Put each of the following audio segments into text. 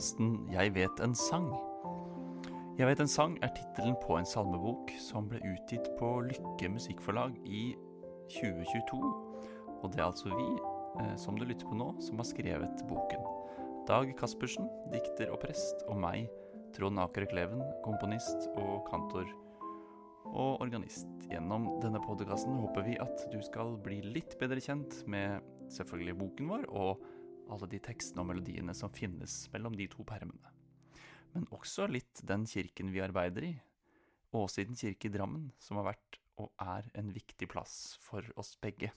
podkasten 'Jeg vet en sang'. 'Jeg vet en sang' er tittelen på en salmebok som ble utgitt på Lykke Musikkforlag i 2022. Og det er altså vi, eh, som du lytter på nå, som har skrevet boken. Dag Caspersen, dikter og prest, og meg, Trond Aker Kleven, komponist og kantor og organist. Gjennom denne podkasten håper vi at du skal bli litt bedre kjent med selvfølgelig boken vår og alle de tekstene og melodiene som finnes mellom de to permene. Men også litt den kirken vi arbeider i, Åsiden kirke i Drammen, som har vært og er en viktig plass for oss begge.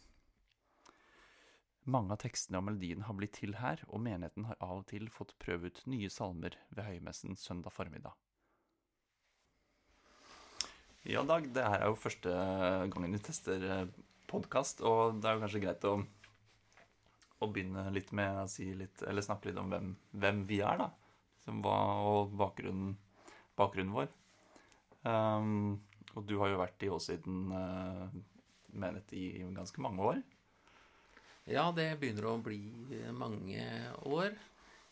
Mange av tekstene og melodiene har blitt til her, og menigheten har av og til fått prøve ut nye salmer ved høymessen søndag formiddag. Ja, Dag, det her er jo første gangen vi tester podkast, og det er jo kanskje greit å, å begynne litt med å si litt, eller snakke litt om hvem, hvem vi er, da. Som hva, og bakgrunnen, bakgrunnen vår. Um, og du har jo vært i Åsiden uh, menet i ganske mange år. Ja, det begynner å bli mange år.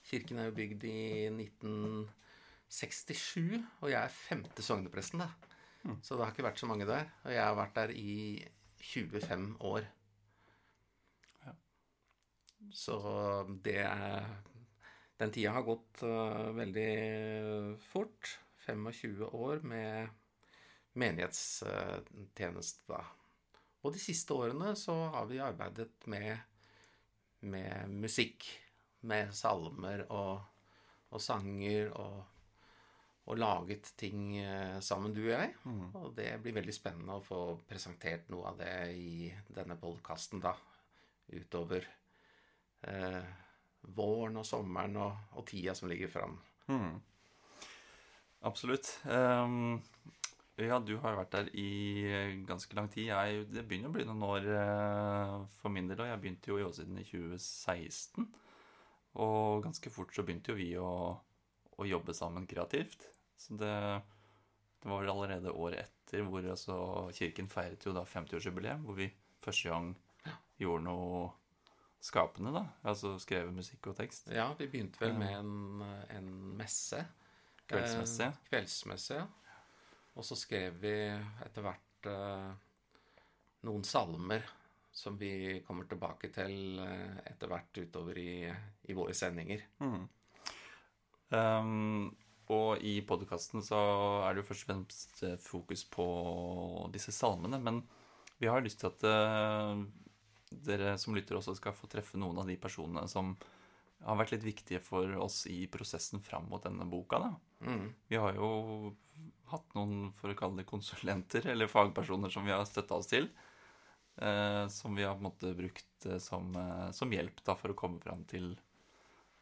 Kirken er jo bygd i 1967, og jeg er femte sognepresten, da. Mm. Så det har ikke vært så mange der. Og jeg har vært der i 25 år. Så det er Den tida har gått uh, veldig fort. 25 år med menighetstjeneste, da. Og de siste årene så har vi arbeidet med, med musikk. Med salmer og, og sanger og, og laget ting eh, sammen, du og jeg. Mm. Og det blir veldig spennende å få presentert noe av det i denne podkasten, da. Utover eh, våren og sommeren og, og tida som ligger fram. Mm. Absolutt. Um, ja, du har vært der i ganske lang tid. Jeg, det begynner å bli noen år uh, for min del. Og jeg begynte jo i Åsiden i 2016. Og ganske fort så begynte jo vi å, å jobbe sammen kreativt. Så det, det var vel allerede året etter hvor altså, kirken feiret jo da 50-årsjubileum. Hvor vi første gang gjorde noe skapende, da. Altså skrevet musikk og tekst. Ja, vi begynte vel med en, en messe. Kveldsmesse. Eh, kveldsmesse, ja. Og så skrev vi etter hvert eh, noen salmer som vi kommer tilbake til eh, etter hvert utover i, i våre sendinger. Mm. Um, og i podkasten så er det jo først og fremst fokus på disse salmene. Men vi har lyst til at uh, dere som lytter også skal få treffe noen av de personene som har vært litt viktige for oss i prosessen fram mot denne boka. Mm. Vi har jo hatt noen for å kalle det konsulenter, eller fagpersoner som vi har støtta oss til. Eh, som vi har på en måte brukt eh, som, eh, som, hjelp da, for å komme fram til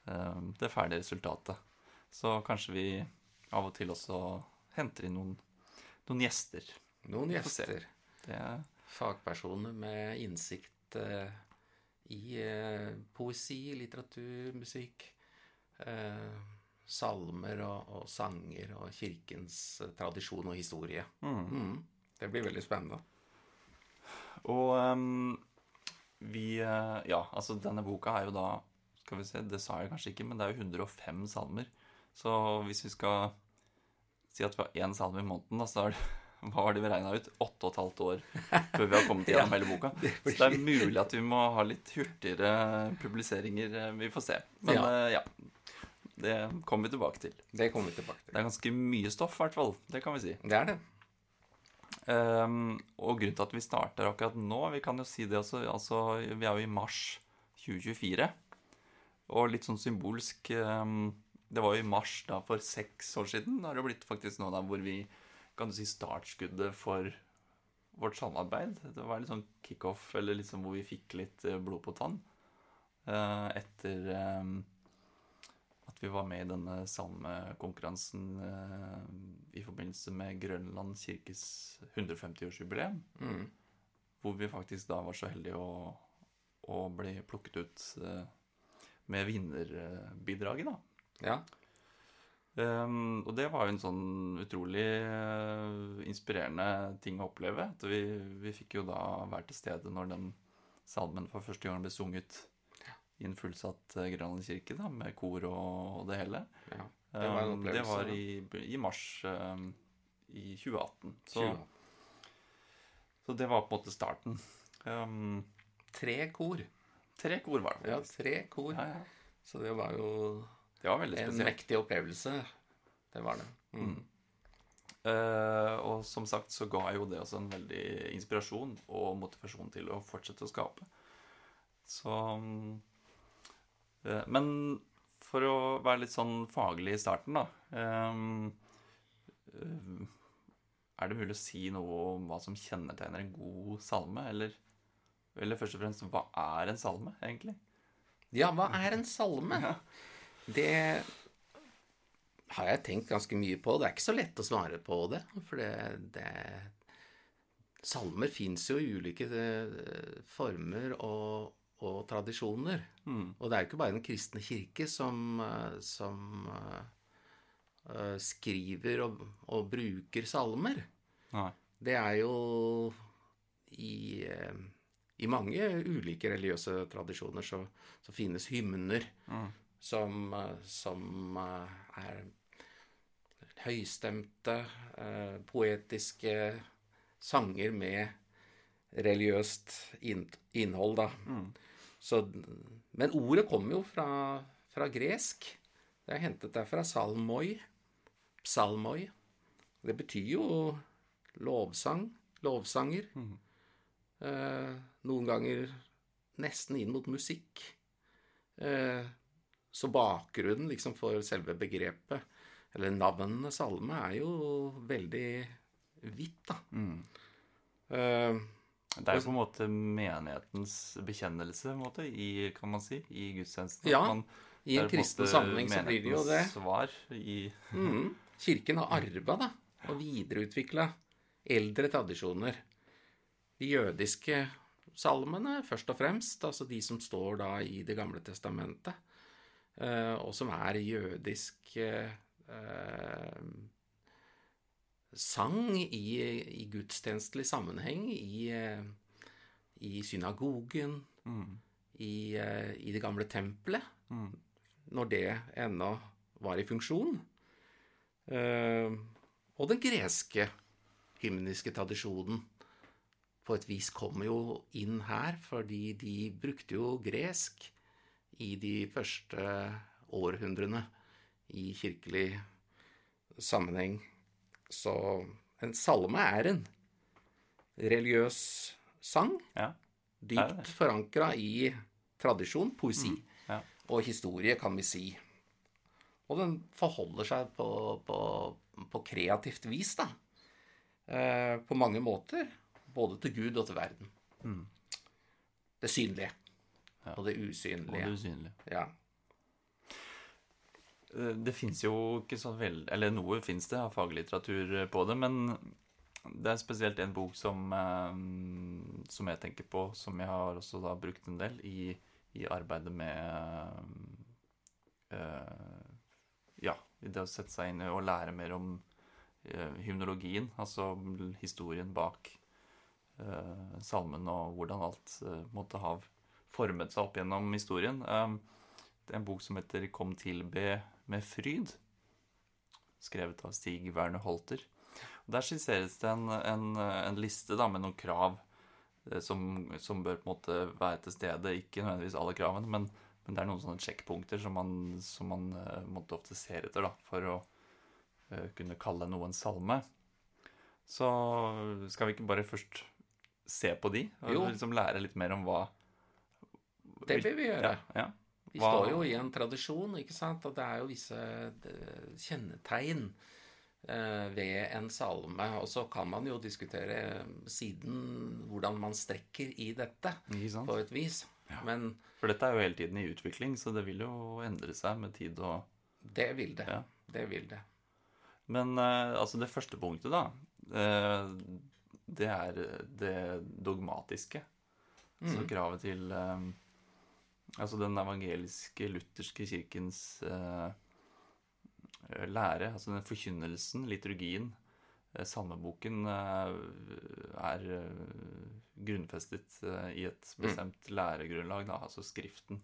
eh, det ferdige resultatet. Så kanskje vi av og til også henter inn noen, noen gjester. Noen gjester. Det, Fagpersoner med innsikt eh, i eh, poesi, litteratur, musikk. Eh, salmer og, og sanger og kirkens tradisjon og historie. mm. Mm. Det blir veldig spennende. Og um, vi Ja, altså denne boka er jo da Skal vi se, det sa jeg kanskje ikke, men det er jo 105 salmer. Så hvis vi skal si at vi har én salme i måneden, da, så er det hva har de beregna ut? Åtte og et halvt år før vi har kommet gjennom hele boka. Så det er mulig at vi må ha litt hurtigere publiseringer. eh, Vi får se. Men Ja. eh, ja. Det kommer vi tilbake til. Det kommer vi tilbake til. Det er ganske mye stoff, i hvert fall. Det kan vi si. Det er det. Um, og grunnen til at vi starter akkurat nå Vi kan jo si det også altså, Vi er jo i mars 2024. Og litt sånn symbolsk um, Det var jo i mars da for seks år siden. Da har det blitt faktisk nå da hvor vi kan du si startskuddet for vårt samarbeid. Det var litt sånn kickoff, eller liksom hvor vi fikk litt eh, blod på tann. eh, etter ehm, at vi var med i denne salmekonkurransen eh, i forbindelse med Grønland kirkes 150-årsjubileum. Mm. Hvor vi faktisk da var så heldige å, å bli plukket ut eh, med vinnerbidraget, da. Ja. Um, og det var jo en sånn utrolig uh, inspirerende ting å oppleve. At vi, vi fikk jo da være til stede når den salmen for første gang ble sunget i en fullsatt uh, Grønland kirke, da, med kor og, det hele. Ja, det var en Um, det var i, i mars um, i 2018. Så, 20. så det var på en måte starten. Tre kor. tre kor var det. Ja, tre kor. Ja, ja. Så det var jo Det var veldig spesielt. en mektig opplevelse. Det var det. Mm. Uh, og som sagt så ga jo det også en veldig inspirasjon og motivasjon til å fortsette å skape. Så eh, Men for å være litt sånn faglig i starten, da um, Er det mulig å si noe om hva som kjennetegner en god salme? Eller, eller først og fremst, hva er en salme, egentlig? Ja, hva er en salme? Det har jeg tenkt ganske mye på. Det er ikke så lett å svare på det. For det, det Salmer fins jo i ulike eh, former og, og tradisjoner. Og det er jo ikke bare Den kristne kirke som, eh, som eh, skriver og, og bruker salmer. Nei. Det er jo i, i mange ulike religiøse tradisjoner så, så finnes hymner som, eh, som eh, er høystemte, eh, poetiske sanger med religiøst innhold, da. Så, men ordet kommer jo fra, fra gresk. Det er hentet derfra salmoi. Psalmoi. Det betyr jo lovsang. Lovsanger. Eh, noen ganger nesten inn mot musikk. Eh, så bakgrunnen liksom for selve begrepet, eller navnet salme, er jo veldig hvitt, da. Eh, Det er jo på en måte menighetens bekjennelse, en måte, i, kan man si, i gudstjenesten. Ja, man- I en kristen sammenheng så blir det jo det. Svar i Mm. Kirken har arva da, og videreutvikla eldre tradisjoner. De jødiske salmene, først og fremst, altså de som står da i Det gamle testamentet, og som er jødisk eh, sang i, i gudstjenestelig sammenheng, i, eh, i synagogen, i, eh, i det gamle tempelet, når det ennå var i funksjon. Eh, og den greske hymniske tradisjonen på et vis kommer jo inn her, fordi de brukte jo gresk i de første århundrene i kirkelig sammenheng. Så en salme er en religiøs sang, Ja. dypt forankra i tradisjon, poesi ja. og historie, kan vi si. Og den forholder seg på, på, på kreativt vis, da. Eh, på mange måter. Både til Gud og til verden. Det synlige. Og det Og usynlige. det usynlige. Ja. Eh, Det fins jo ikke så veldig Eller noe fins det av faglitteratur på det, men det er spesielt en bok som, eh, som jeg tenker på, som jeg har også da brukt en del i, i arbeidet med øh, Ja, i det å sette seg inn i og lære mer om øh, hymnologien, altså historien bak øh, salmen og hvordan alt eh, måtte ha formet seg opp gjennom historien. Eh, det er en bok som heter 'Kom til be med fryd', skrevet av Stig Werner Holter. Og Der skisseres det en, en, en liste da, med noen krav eh, som, som bør på en måte være til stede. Ikke nødvendigvis alle kravene, men, men det er noen sånne sjekkpunkter som man, som man eh, måtte ofte ser etter da, for å eh, kunne kalle noe en salme. Så skal vi ikke bare først se på de, og Jo. liksom lære litt mer om hva Det vil vi gjøre. Ja, ja. Vi Hva- står jo i en tradisjon, ikke sant, og det er jo visse kjennetegn eh, ved en salme. Og så kan man jo diskutere eh, siden hvordan man strekker i dette, på et vis. Men For dette er jo hele tiden i utvikling, så det vil jo endre seg med tid og det vil det. Ja. Det vil det. Men eh, altså det første punktet, da, eh, det er det dogmatiske. Så kravet til Altså den evangeliske lutherske kirkens eh, lære, altså den forkynnelsen, liturgien, eh, salmeboken, eh, er eh, grunnfestet eh, i et bestemt læregrunnlag, da, altså Skriften.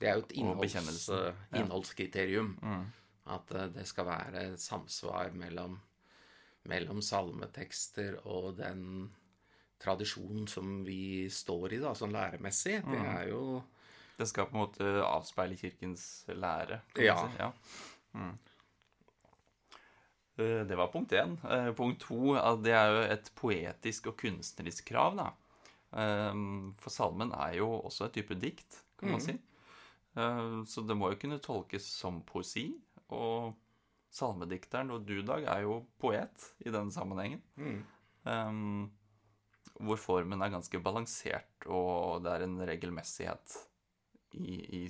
Det er jo et innholds, eh, Ja. innholdskriterium. Mm. At eh, det skal være samsvar mellom, mellom salmetekster og den tradisjonen som vi står i, da, sånn læremessig. Det Mm. er jo Det skal på en måte avspeile kirkens lære. kan Ja. Si. ja. Mm. Eh, Det var punkt én. Eh, Punkt to det er jo et poetisk og kunstnerisk krav. da. Eh, For salmen er jo også et type dikt, kan man mm. si. Eh, Så det må jo kunne tolkes som poesi. Og salmedikteren og du, Dag, er jo poet i denne sammenhengen. mm. Um, hvor formen er ganske balansert, og det er en regelmessighet i, i,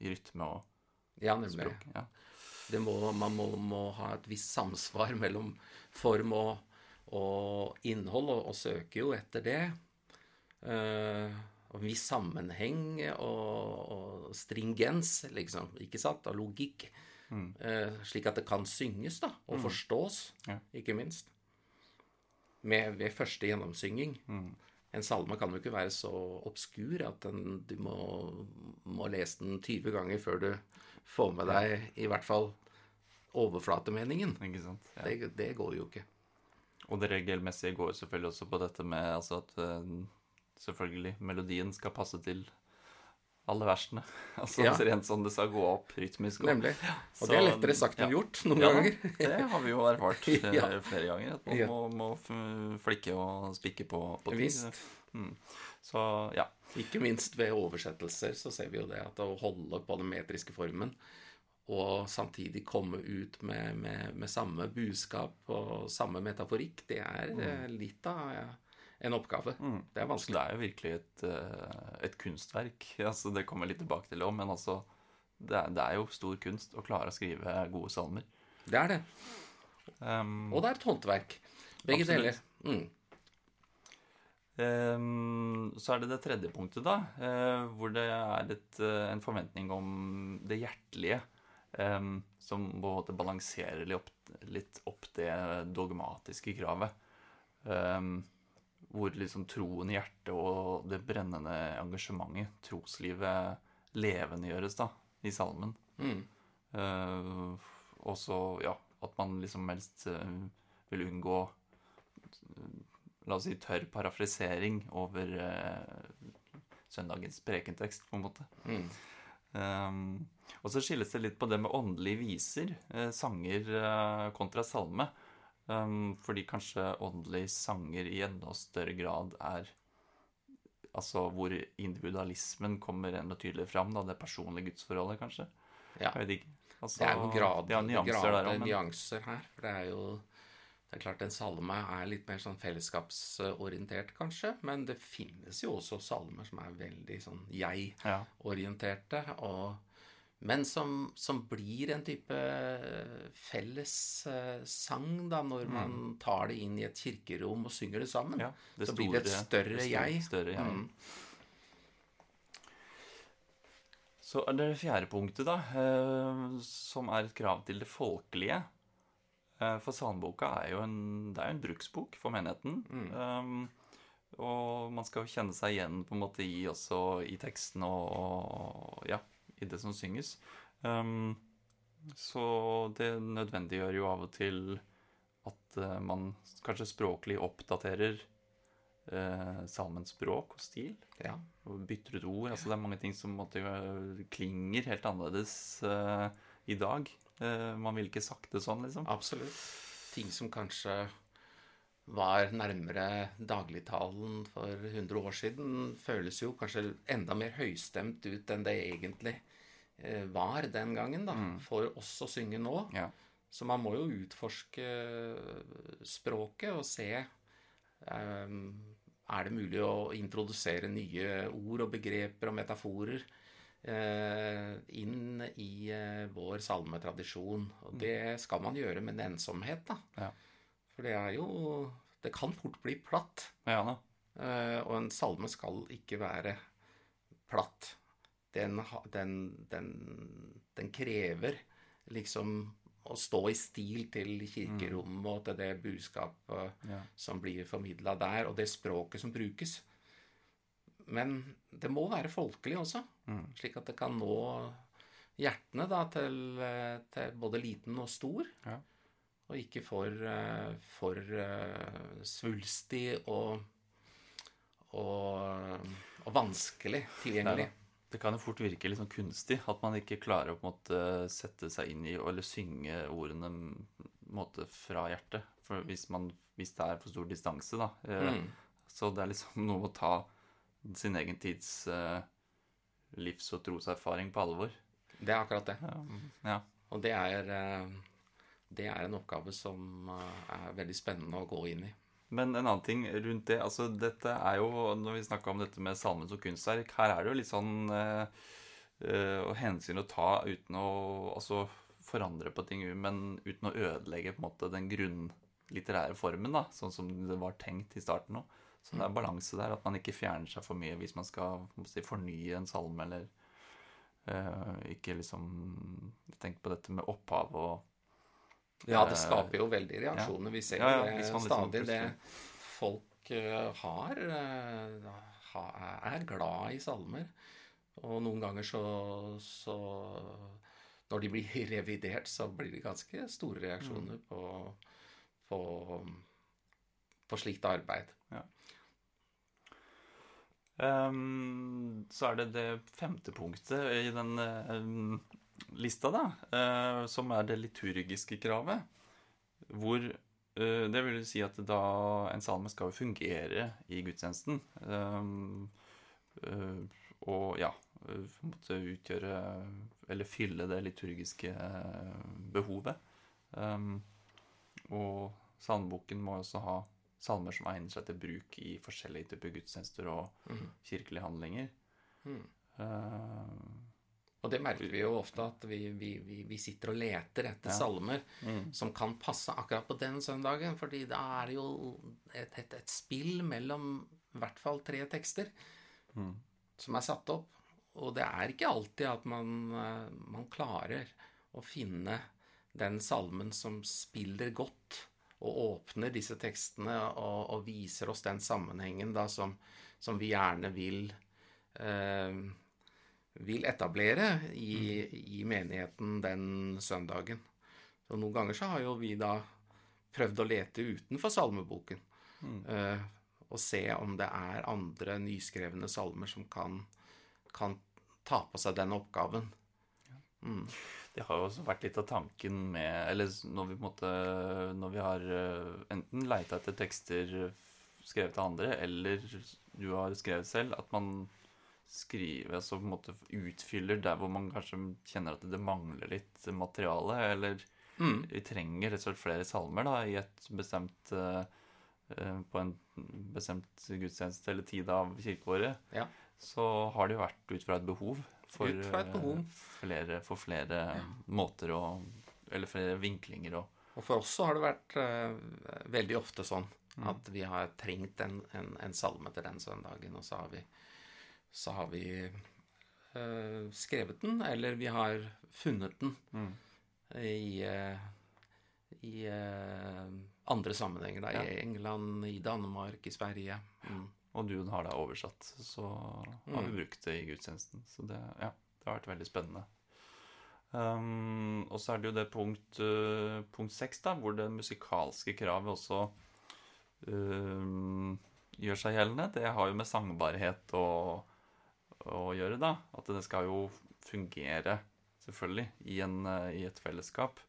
i rytme og Ja, språk. Ja. Det må, man må, må ha et visst samsvar mellom form og, og innhold, og, og søke jo etter det. Uh, og en viss sammenheng og, og stringens, liksom, ikke sant, og logikk. Mm. Uh, slik at det kan synges, da, og forstås, Ja. ikke minst. Med, ved første gjennomsynging. Mm. En salme kan jo ikke være så obskur at den, du må, må lese den 20 ganger før du får med deg i hvert fall overflatemeningen. Ikke sant? Ja. Det, det går jo ikke. Og det regelmessige går selvfølgelig også på dette med altså at eh, selvfølgelig melodien skal passe til alle versene. Altså Ja. rent sånn det skal gå opp rytmisk. Nemlig. Og Så- det er lettere sagt enn ja. gjort noen Ja, ganger. det har vi jo erfart eh, flere ganger. At man må, må flikke og spikke på, på ting. Mm. Så ja. Ikke minst ved oversettelser så ser vi jo det at å holde på den metriske formen og samtidig komme ut med, med, med samme budskap og samme metaforikk, det er mm. litt av eh, en oppgave. Det er vanskelig. det er jo virkelig et, eh, et kunstverk. Altså, det kommer jeg litt tilbake til òg, men altså det er, det er jo stor kunst å klare å skrive gode salmer. Det er det. Um, Og det er et håndverk. Begge Absolutt. deler. Mm. um, så er det det tredje punktet, da, uh, hvor det er et, uh, en forventning om det hjertelige. Um, som på en måte balanserer litt opp, litt opp det dogmatiske kravet. Um, hvor liksom troen i hjertet og det brennende engasjementet, troslivet, levendegjøres da, i salmen. Mm. Uh, og så, ja, at man liksom helst uh, vil unngå uh, La oss si tørr parafrisering over søndagens prekentekst, på en måte. Mm. Um, og så skilles det litt på det med åndelige viser, sanger kontra salme. Um, fordi kanskje åndelige sanger i enda større grad er Altså hvor individualismen kommer enda tydeligere fram, da, det personlige gudsforholdet, kanskje. Ja. Jeg vet ikke. Altså, Det er jo grad, ja, nyanser grad, der men nyanser her. For det er jo det er klart En salme er litt mer sånn fellesskapsorientert, kanskje. Men det finnes jo også salmer som er veldig sånn jeg-orienterte. og Men som, som blir en type felles eh, sang, da, når man tar det inn i et kirkerom og synger det sammen. Mm. ja det så blir det et større det jeg. Større jeg. Mm. Så er det fjerde punktet, da, eh, som er et krav til det folkelige. Eh, For salmeboka er jo en, det er en bruksbok for menigheten. Um, og man skal jo kjenne seg igjen på en måte i, også i teksten og, og ja, i det som synges. Um, så det nødvendiggjør jo av og til at uh, man kanskje språklig oppdaterer uh, salmens språk og stil Ja. og bytter ut ord. Altså det er mange ting som måtte, uh, øh, klinger helt annerledes i dag. Eh, man ville ikke sagt det sånn, liksom. Absolutt. Ting som kanskje var nærmere dagligtalen for 100 år siden, føles jo kanskje enda mer høystemt ut enn det egentlig eh, var den gangen, da, for oss å synge nå. Ja. Så man må jo utforske språket og se eh, Er det mulig å introdusere nye ord og begreper og metaforer eh, inn i eh, vår salmetradisjon? Og det skal man gjøre med nensomhet, da. Ja. For det er jo Det kan fort bli platt. ja da. Eh, og en salme skal ikke være platt. Den, den, den, den krever liksom å stå i stil til kirkerommet og til det budskapet Ja. som blir formidla der, og det språket som brukes. men det må være folkelig også, Mm. slik at det kan nå hjertene da, til, eh, til både liten og stor. Ja. Og ikke for, eh, for eh, svulstig og, og, og vanskelig tilgjengelig. Det kan jo fort virke litt sånn kunstig at man ikke klarer å måte sette seg inn i eller synge ordene måte fra hjertet. For hvis, man, hvis det er for stor distanse, da. eh, Mm. Så det er liksom noe å ta sin egen tids livs- og troserfaring på alvor. Det er akkurat det. Ja. Og det er, det er en oppgave som eh, er veldig spennende å gå inn i. Men en annen ting rundt det altså Dette er jo, Når vi snakka om dette med salmen som kunstverk, her er det jo litt sånn eh, eh, hensyn å ta uten å altså, forandre på ting, men uten å ødelegge på en måte den grunnlitterære formen, da, sånn som det var tenkt i starten òg. Så det er balanse der, at man ikke fjerner seg for mye hvis man skal si, fornye en salme, eller eh, ikke liksom Tenk på dette med opphav og Ja, det skaper jo veldig reaksjoner. Vi ser jo Ja, ja, det liksom stadig. Det folk eh, har eh, er glad i salmer. Og noen ganger så, så Når de blir revidert, så blir det ganske store reaksjoner på, på, på slikt arbeid. Ehm, så er det det femte punktet i den ehm, lista, da, eh, som er det liturgiske kravet. Hvor eh, Det vil si at da en salme skal jo fungere i gudstjenesten. eh, og ja måte utgjøre Eller fylle det liturgiske eh, behovet. Og salmeboken må også ha salmer som egner seg til bruk i forskjellige typer gudstjenester og Mhm. kirkelige handlinger. Mm. Og det merker vi jo ofte, at vi, vi, vi, vi sitter og leter etter Ja. salmer mm, som kan passe akkurat på den søndagen. fordi da er det jo et, et, et spill mellom i hvert fall tre tekster mm, som er satt opp. Og det er ikke alltid at man, eh, man klarer å finne den salmen som spiller godt og åpner disse tekstene og, og viser oss den sammenhengen da som, som vi gjerne vil eh, vil etablere i, i menigheten den søndagen. Så noen ganger så har jo vi da prøvd å lete utenfor salmeboken. mm. Uh, og se om det er andre nyskrevne salmer som kan, kan ta på seg den oppgaven. Mm. Det har jo også vært litt av tanken med Eller når vi måte Når vi har eh, enten leita etter tekster skrevet av andre, eller du har skrevet selv, at man skriver altså på en måte utfyller der hvor man kanskje kjenner at det mangler litt materiale, eller Mm. vi trenger rett og slett flere salmer da, i et bestemt eh, eh, på en bestemt gudstjeneste eller tid av kirkeåret, Ja. så har det jo vært ut fra et behov. For, et behov. eh, Flere, for flere måter å Eller flere vinklinger og Og for oss så har det vært uh, veldig ofte sånn at vi har trengt en, en, en salme til den søndagen, og så har vi, så har vi uh, skrevet den, eller vi har funnet den i, uh, i uh, andre sammenhenger. Da, Ja. I England, i Danmark, i Sverige. Mm. Og du har da oversatt, så har vi Mm. brukt det i gudstjenesten. Så det, ja, det har vært veldig spennende. Um, og så er det jo det punkt, uh, punkt seks, da, hvor det musikalske kravet også uh, gjør seg gjeldende. Det har jo med sangbarhet å, å gjøre, da. At det skal jo fungere, selvfølgelig, i, en, uh, i et fellesskap.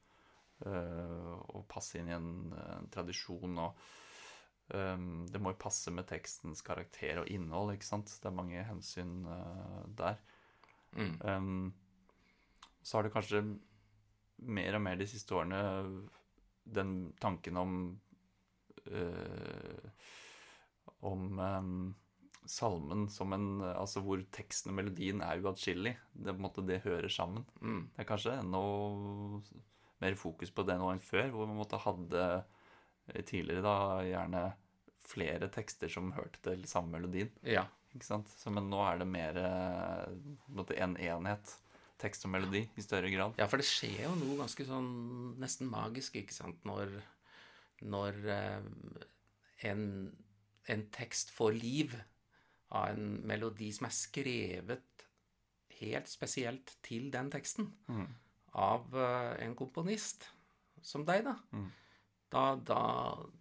Uh, og passe inn i en, en tradisjon og Um, det må jo passe med tekstens karakter og innhold, ikke sant? Det er mange hensyn uh, der. Mm. Um, så har det kanskje mer og mer de siste årene den tanken om uh, Om um, salmen som en Altså hvor teksten og melodien er uatskillelig. Det er på en måte det hører sammen. Mm. Det er kanskje enda mer fokus på det nå enn før, hvor man måtte hadde eh, tidligere da gjerne flere tekster som hørte til samme melodien. Ja. Ikke sant? Så, men nå er det mer eh, måte en enhet. Tekst og melodi i større grad. ja, for det skjer jo noe ganske sånn nesten magisk, ikke sant, når, når eh, en, en tekst får liv av en melodi som er skrevet helt spesielt til den teksten Mm. av eh, en komponist som deg, da. Mm. Da, da,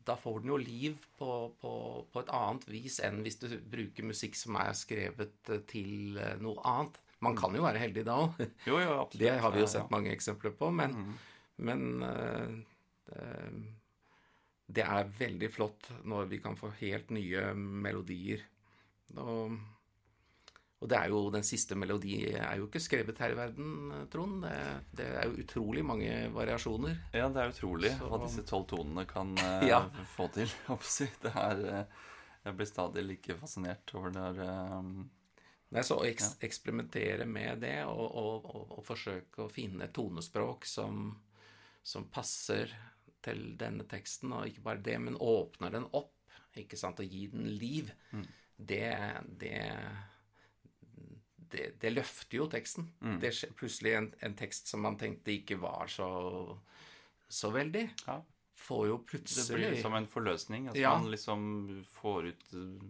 da får den jo liv på, på, på et annet vis enn hvis du bruker musikk som er skrevet eh, til eh, noe annet. Man kan jo være heldig da òg. Det har vi jo sett mange eksempler på. Men, Mm. men eh, det er veldig flott når vi kan få helt nye melodier. Og, og det er jo den siste melodi er jo ikke skrevet her i verden, Trond. Det, det er jo utrolig mange variasjoner. Ja, det er utrolig Så- hva disse tolv tonene kan eh, Ja. få til. Det er eh, Jeg blir stadig like fascinert over det her eh, Nei, så å eks eksperimentere med det og, og, og, og forsøke å finne et tonespråk som, som passer til denne teksten, og ikke bare det, men åpner den opp, ikke sant, og gir den liv, det, det, det Det løfter jo teksten. Det er plutselig en, en tekst som man tenkte ikke var så, så veldig, Ja. får jo Det blir som en forløsning. At Ja. man liksom får ut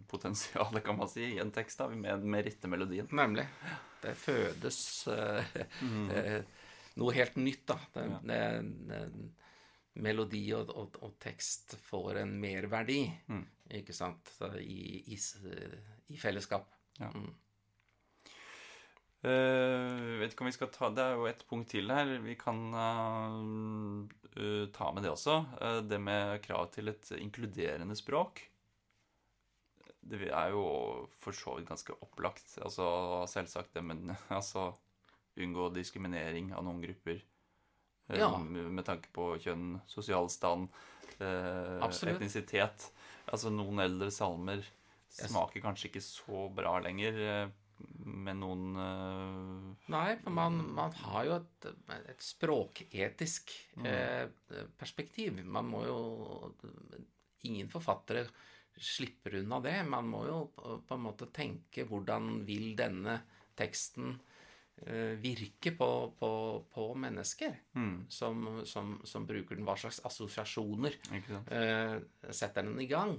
potensialet, kan man si, i en tekst da, med, med rette melodien. Nemlig. Det fødes uh, mm. uh, noe helt nytt, da. Det, Ja. det, det, melodi og, og, og tekst får en merverdi, Mm. ikke sant, i, i, i fellesskap. Ja. Mm. Uh, vet ikke om vi skal ta Det er jo et punkt til her. Vi kan uh, uh, ta med det også. Det med krav til et inkluderende språk. Det er jo for så vidt ganske opplagt. Altså selvsagt det, men altså Unngå diskriminering av noen grupper. Eh, Ja. med tanke på kjønn, sosial stand, eh, etnisitet. Altså noen eldre salmer Yes. smaker kanskje ikke så bra lenger. eh, med noen eh, Nei, for man, man har jo et, et språketisk Mm. eh, perspektiv. Man må jo Ingen forfattere slipper unna det. Man må jo på, på en måte tenke hvordan vil denne teksten eh, virke på, på, på mennesker mm, som, som, som bruker den? Hva slags assosiasjoner eh, setter den i gang?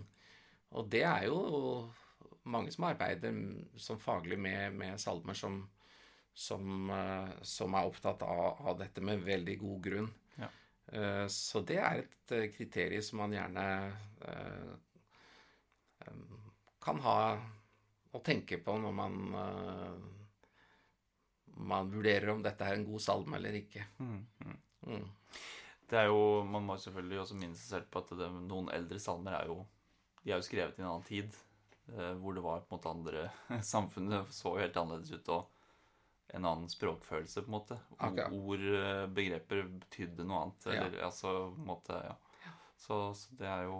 Og det er jo mange som arbeider som faglig med, med salmer som, som, eh, som er opptatt av, av dette med veldig god grunn. Ja. Eh, Så det er et eh, kriterium som man gjerne eh, eh, kan ha å tenke på når man eh, man vurderer om dette er en god salme eller ikke. Mm, mm. Mm. Det er jo, Man må selvfølgelig også minne seg selv på at det, noen eldre salmer er jo de er jo skrevet i en annen tid, eh, hvor det var på en måte andre Samfunnet så jo helt annerledes ut, og en annen språkfølelse, på en måte. Okay. Ord, eh, begreper betydde noe annet. Ja. Altså på en måte, ja. Så, så det er jo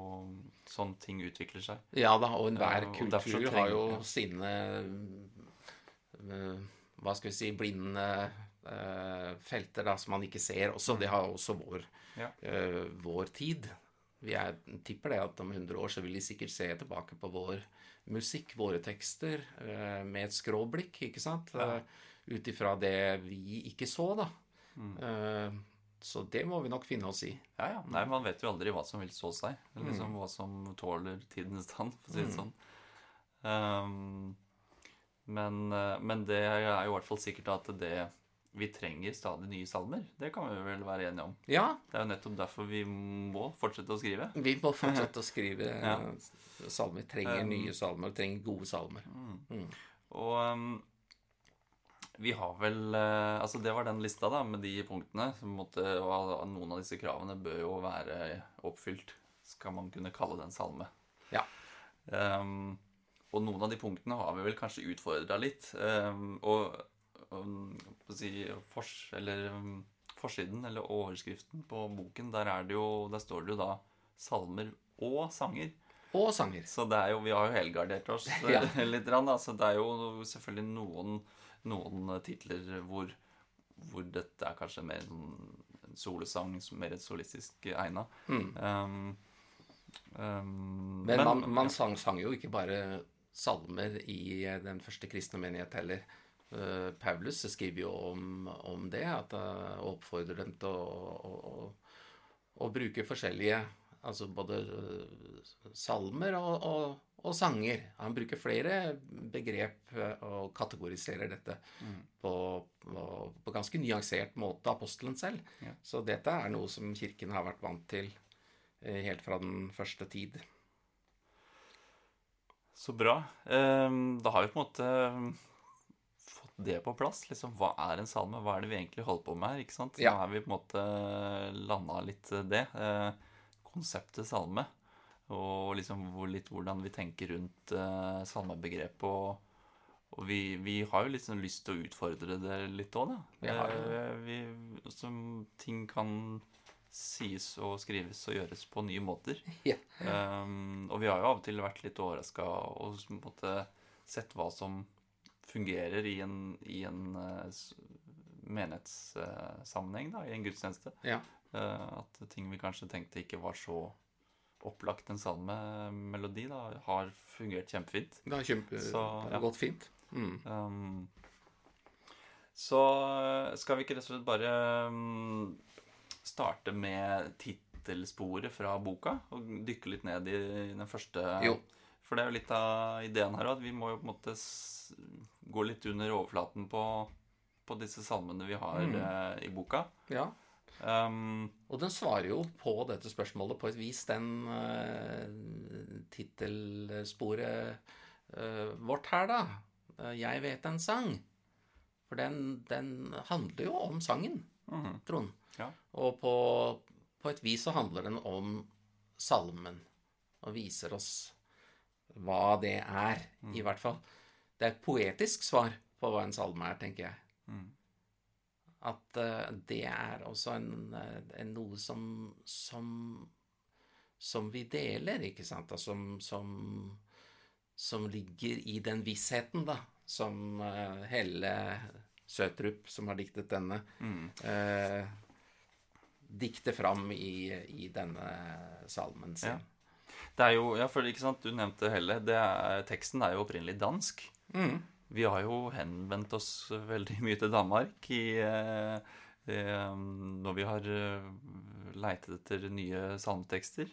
sånn ting utvikler seg. Ja da, og enhver kultur derfor kultur har jo ja. sine eh, Hva skal vi si blinde eh, felter da, som man ikke ser. Også, det har også vår, Ja. eh, vår tid. Vi er, tipper det at om 100 år så vil de sikkert se tilbake på vår musikk, våre tekster, eh, med et skråblikk, ikke sant? Ja. Ut ifra det vi ikke så, da. Mm. Så det må vi nok finne oss i. Ja, ja. Nei, man vet jo aldri hva som vil så seg. Liksom Mm. Hva som tåler tidens tann, for å si det sånn. Um, men, eh, men det er jo i hvert fall sikkert at det vi trenger stadig nye salmer. Det kan vi vel være enige om. Ja, Det er jo nettopp derfor vi må fortsette å skrive. Vi må fortsette å skrive Ja. salmer. Trenger Um, nye salmer, trenger gode salmer. Mm. Og um, vi har vel eh, Altså, det var den lista, da, med de punktene. Som måtte, og noen av disse kravene bør jo være oppfylt. Skal man kunne kalle det en salme. Ja. Um, og noen av de punktene har vi vel kanskje utfordra litt. Og, og um, si, fors, eller, um, forsiden, eller overskriften på boken, der, er det jo, der står det jo da salmer og sanger. Og sanger. Så det er jo, vi har jo helgardert oss eh, Ja. litt. Da. Så det er jo selvfølgelig noen, noen titler hvor, hvor dette er kanskje mer en solosang, mer et solistisk egna. Mm. Um, um, Men, man, man sang, sang jo ikke bare salmer i eh, den første kristne menighet heller. Eh, Paulus skriver jo om, om det, at han oppfordrer dem til å, å, å, bruke forskjellige Altså både eh, salmer og, og, og sanger. Han bruker flere begrep eh, og kategoriserer dette på, på, på ganske nyansert måte, apostelen selv. Ja. Så dette er noe som Kirken har vært vant til eh, helt fra den første tid. Så bra. Ehm, Da har vi på en måte ehm, fått det på plass. Liksom, hva er en salme? Hva er det vi egentlig holder på med her? ikke sant? Ja. Nå har vi på en måte landa litt det. eh, Konseptet salme. Og liksom litt hvordan vi tenker rundt eh, salmebegrepet. Og, og vi, vi har jo liksom lyst til å utfordre det litt òg, da. Vi har jo Eh, vi, som ting kan sies og skrives og gjøres på nye måter. Ja. Um, og vi har jo av og til vært litt overraska og måtte sett hva som fungerer i en, i en eh, menighetssammenheng, da, i en gudstjeneste. Ja. Uh, at ting vi kanskje tenkte ikke var så opplagt en salmemelodi, da, har fungert kjempefint. Det har kjempe, Så, ja. gått fint. Mm. Um, så skal vi ikke rett og slett bare um, starte med tittelsporet fra boka og dykke litt ned i den første Jo. For det er jo litt av ideen her at vi må jo på en måte gå litt under overflaten på, på disse salmene vi har Mm. eh, i boka. Ja. Um, Og den svarer jo på dette spørsmålet på et vis, den uh, tittelsporet uh, vårt her, da. 'Jeg vet en sang'. For den, den handler jo om sangen, mhm, Trond. ja. Og på, på et vis så handler den om salmen. Og viser oss hva det er, i hvert fall. Det er et poetisk svar på hva en salme er, tenker jeg. Mm. At uh, det er også en, eh, en noe som, som Som vi deler, ikke sant? Og som, som, som ligger i den vissheten, da. Som uh, Helle Søtrup, som har diktet denne, Mm. eh, dikte fram i, i denne salmen sin. Ja. Det er jo, ja, for ikke sant, Du nevnte Helle. Det er, teksten er jo opprinnelig dansk. Mm. Vi har jo henvendt oss veldig mye til Danmark i, eh, eh, når vi har eh, leitet etter nye salmetekster.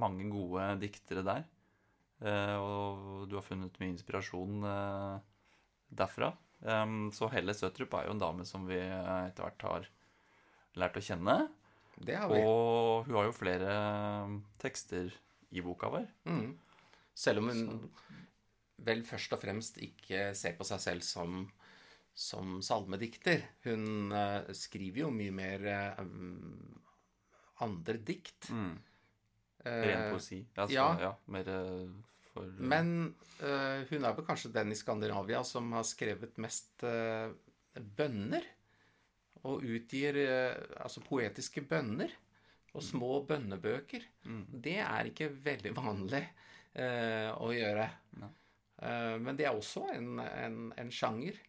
Mange gode diktere der. Eh, og du har funnet mye inspirasjon eh, derfra. Em, så Helle Søtrup er jo en dame som vi eh, etter hvert har lært å kjenne. Det har vi. Og hun har jo flere eh, tekster i boka vår. Mm. Selv om hun vel først og fremst ikke ser på seg selv som, som salmedikter. Hun uh, skriver jo mye mer uh, andre dikt. Mm. Eh, Ren poesi. Altså, ja. ja. Mer eh, for men uh, hun er vel kanskje den i Skandinavia som har skrevet mest uh, bønner. Og utgir altså poetiske bønner. Og små bønnebøker. Mm. Det er ikke veldig vanlig å gjøre. Ja. Men det er også en, en, en sjanger.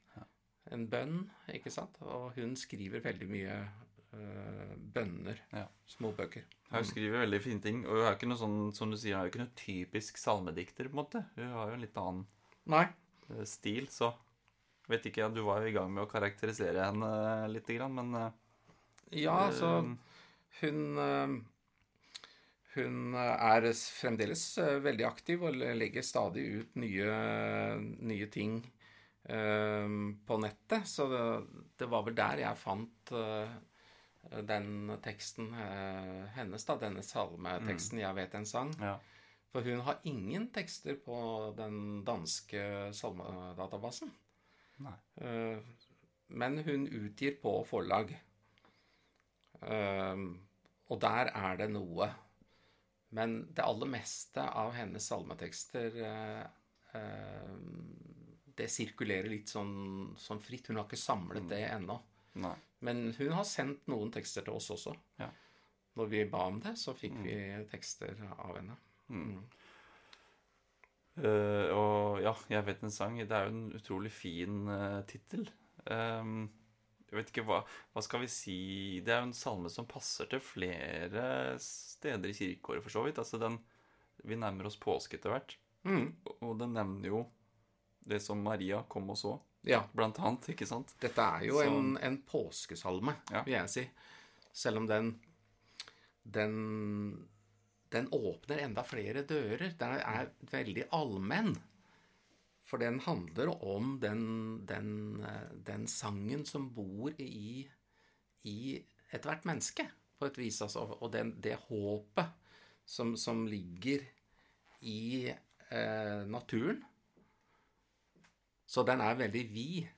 En bønn, ikke sant? Og hun skriver veldig mye eh, bønner. Ja. Småbøker. Hun skriver veldig fine ting. Og hun er ikke noe sånn, som du sier, hun er jo ikke noe typisk salmedikter, på en måte. Hun har jo en litt annen Nei. eh, stil, så Vet ikke, Du var jo i gang med å karakterisere henne litt, men eh, Ja, altså Hun eh, Hun er fremdeles eh, veldig aktiv og legger stadig ut nye, nye ting eh, på nettet. Så det, det var vel der jeg fant eh, den teksten eh, hennes, da. Denne salmeteksten 'Jeg vet en sang'. ja. For hun har ingen tekster på den danske salmedatabasen. Nei. Eh, Men hun utgir på forlag. Eh, Og der er det noe. Men det aller meste av hennes salmetekster Det sirkulerer litt sånn, sånn fritt. Hun har ikke samlet det ennå. Nei. Men hun har sendt noen tekster til oss også. Ja. Når vi ba om det, så fikk vi tekster av henne. Eh, og ja, 'Jeg vet en sang'. Det er jo en utrolig fin uh, tittel. Um, jeg vet ikke hva Hva skal vi si Det er jo en salme som passer til flere steder i kirkeåret, for så vidt. Altså den Vi nærmer oss påske etter hvert. Mm. Og- Og den nevner jo det som Maria kom og så, Ja. blant annet. Ikke sant? Dette er jo Så- en, en påskesalme, Ja. vil jeg si. Selv om den, den den åpner enda flere dører. Den er veldig allmenn. For den handler om den, den, den sangen som bor i, i ethvert menneske, på et vis. Altså, og den, det håpet som, som ligger i eh, naturen. Så den er veldig vid.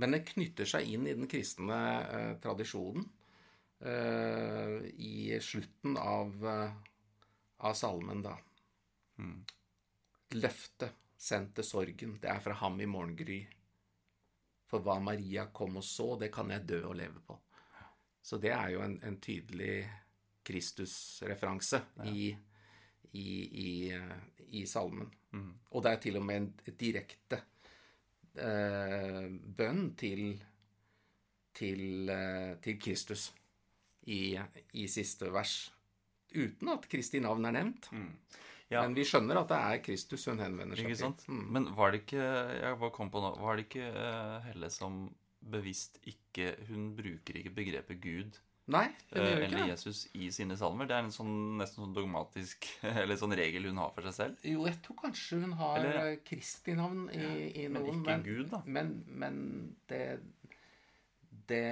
Men den knytter seg inn i den kristne eh, tradisjonen eh, i slutten av, eh, av salmen, da. Mm. Løftet sendt til sorgen, det er fra ham i morgengry. For hva Maria kom og så, det kan jeg dø og leve på. Så det er jo en, en tydelig Kristus-referanse i, i, i, eh, i salmen. Mm. Og det er til og med en direkte eh, bønn til, til, eh, til Kristus i, i siste vers. Uten at Kristi navn er nevnt. Ja. Men vi skjønner at det er Kristus hun henvender seg til. Mm. Men var det ikke Jeg bare kom på nå Var det ikke eh, Helle som bevisst ikke Hun bruker ikke begrepet Gud Nei, hun eh, gjør ikke eller. Jesus i sine salmer. Det er en sånn, nesten sånn dogmatisk Eller sånn regel hun har for seg selv. Jo, jeg tror kanskje hun har Eller- Kristi navn i, i Men noen. ikke Gud, da. Men, men det Det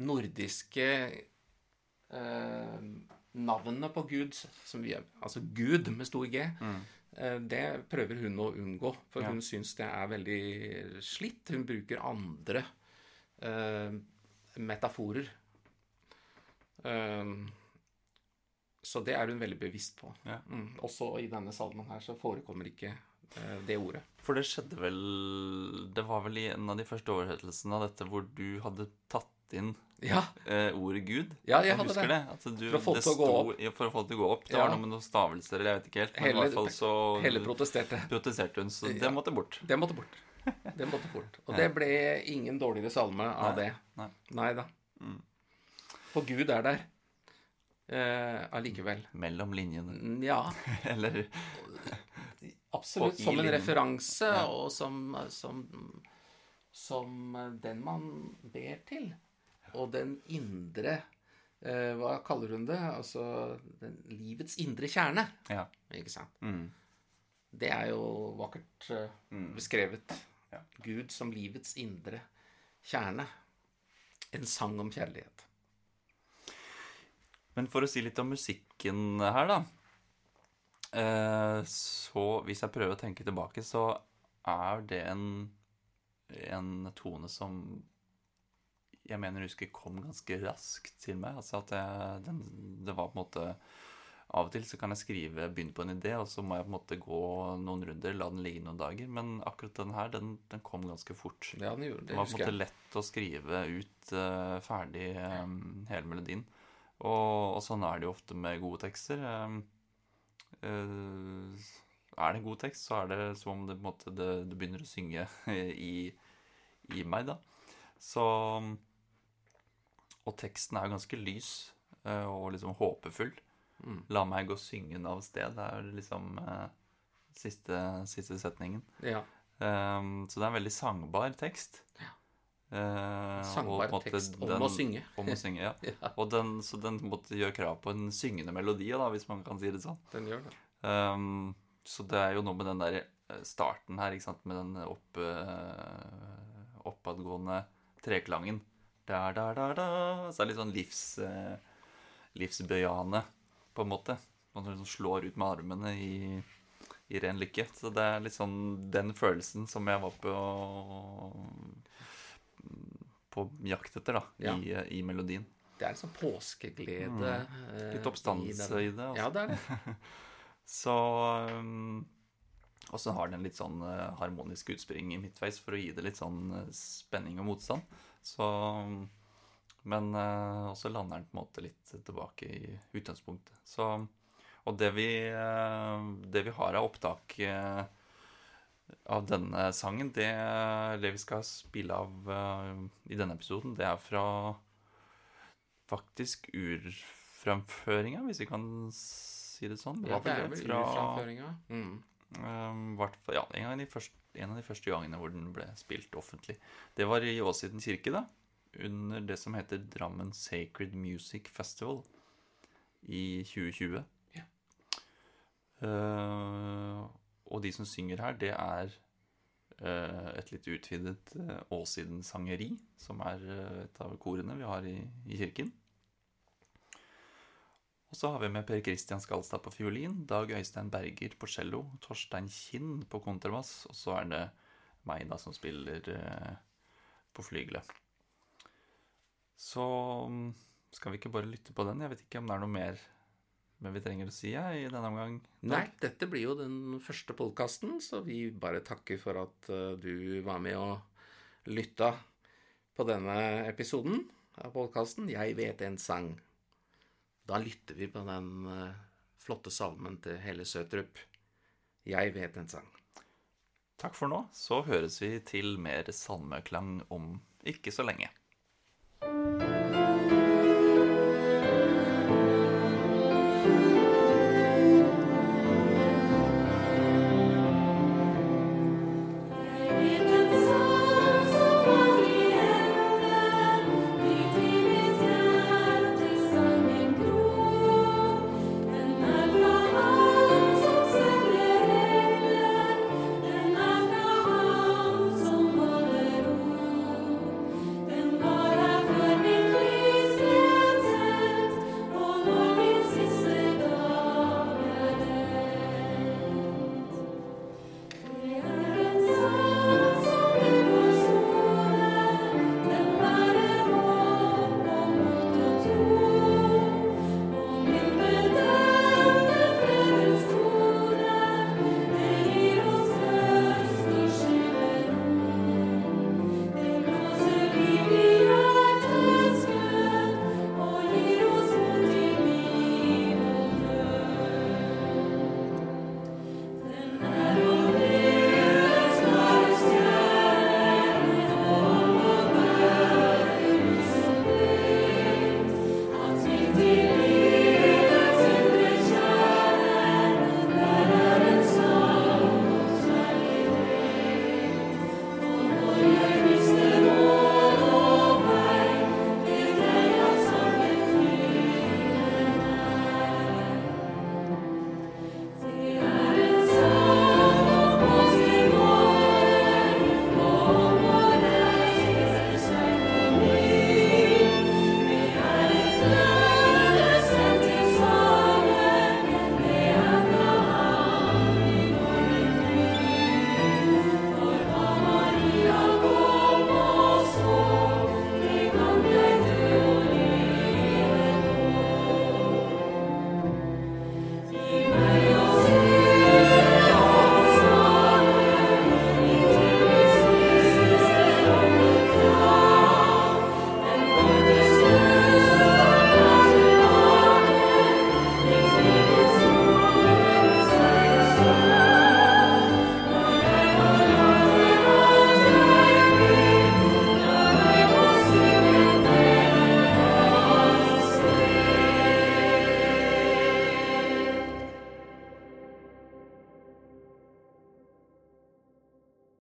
nordiske eh, navnet på Gud, som vi, altså Gud med stor G, eh, det prøver hun å unngå. For Mm. Ja. hun syns det er veldig slitt. Hun bruker andre eh, metaforer. Eh, så det er hun veldig bevisst på. Ja. Mm. Også i denne salmen her så forekommer ikke eh, det ordet. For det skjedde vel Det var vel i en av de første oversettelsene av dette hvor du hadde tatt inn Ja, eh, ordet Gud. Ja, jeg hadde husker det. det. At du, For å få det til å gå opp. Ja, for å få det til å gå opp. Det Ja. var noe med noen stavelser, eller jeg vet ikke helt. Men Hele- i hvert fall så Hele protesterte. protesterte hun, så det måtte bort. Det måtte bort. Det måtte bort. Og det ble ingen dårligere salme av Nei, det. Nei da. Mm. For Gud er der eh, allikevel. Mellom linjene. Mm, Ja, Eller absolutt. Som en linjen. referanse, Ja. og som, som, som den man ber til. Og den indre eh, Hva kaller hun det? Altså den, livets indre kjerne. Ja. Ikke sant? Mm. Det er jo vakkert eh, Mm. beskrevet. Ja. Gud som livets indre kjerne. En sang om kjærlighet. Men for å si litt om musikken her, da. Eh, så hvis jeg prøver å tenke tilbake, så er det en, en tone som jeg mener jeg husker kom ganske raskt til meg. Altså at jeg, den, det var på en måte Av og til så kan jeg skrive, begynne på en idé, og så må jeg på en måte gå noen runder, la den ligge noen dager. Men akkurat den her, den, den kom ganske fort. Ja, den gjorde det. Det var på en måte lett å skrive ut uh, ferdig um, hele melodien. Og, og sånn er det jo ofte med gode tekster. Eh, eh, er det en god tekst, så er det som om det, på en måte, det, det begynner å synge i, i meg, da. Så Og teksten er jo ganske lys eh, og liksom håpefull. Mm. La meg gå syngende av sted. Det er liksom eh, siste, siste setningen. Ja. Um, så det er en veldig sangbar tekst. Uh, Sangbar tekst om å synge. Om å synge, ja. Ja. Og den, så den måtte gjøre krav på en syngende melodi, da, hvis man kan si det sånn. Den gjør det. Um, så det er jo noe med den der eh, starten her, ikke sant, med den opp, uh, oppadgående treklangen. Da, da, da, da. Så er det litt sånn livs, uh, livsbøyane, på en måte. Man liksom slår ut med armene i, i ren lykke. Så det er litt sånn den følelsen som jeg var på på jakt etter, da, Ja. i, i melodien. Det er en sånn påskeglede eh, Mm. Litt oppstandelse i, i det, altså. Ja, det er det. Så um, Og så har den litt sånn eh, harmonisk utspring i midtveis for å gi det litt sånn eh, spenning og motstand. Så Men uh, også lander den på en måte litt tilbake i utgangspunktet. Så Og det vi, uh, det vi har av opptak eh, av denne sangen, det, det vi skal spille av uh, i denne episoden, det er fra faktisk urframføringa, hvis vi kan si det sånn. Ja, det er vel fra- urframføringa. Mm. Um, ja, en, av de første, en av de første gangene hvor den ble spilt offentlig. Det var i Åsiden kirke, da. Under det som heter Drammen Sacred Music Festival. i 2020. Ja. Eh, og de som synger her, det er eh, et litt utvidet uh, Åsiden sangeri, som er eh, et av korene vi har i, i kirken. Og så har vi med Per Christian Skalstad på fiolin, Dag Øystein Berger på cello, Torstein Kinn på kontrabass, og så er det meg da som spiller eh, på flygelet. Så mm, skal vi ikke bare lytte på den? Jeg vet ikke om det er noe mer men vi trenger å si ja, i denne omgang. Takk. Nei, dette blir jo den første podkasten, så vi bare takker for at eh, du var med og lytta på denne episoden av podkasten 'Jeg vet en sang'. Da lytter vi på den eh, flotte salmen til Helle Søtrup. 'Jeg vet en sang'. Takk for nå. Så høres vi til mer salmeklang om ikke så lenge.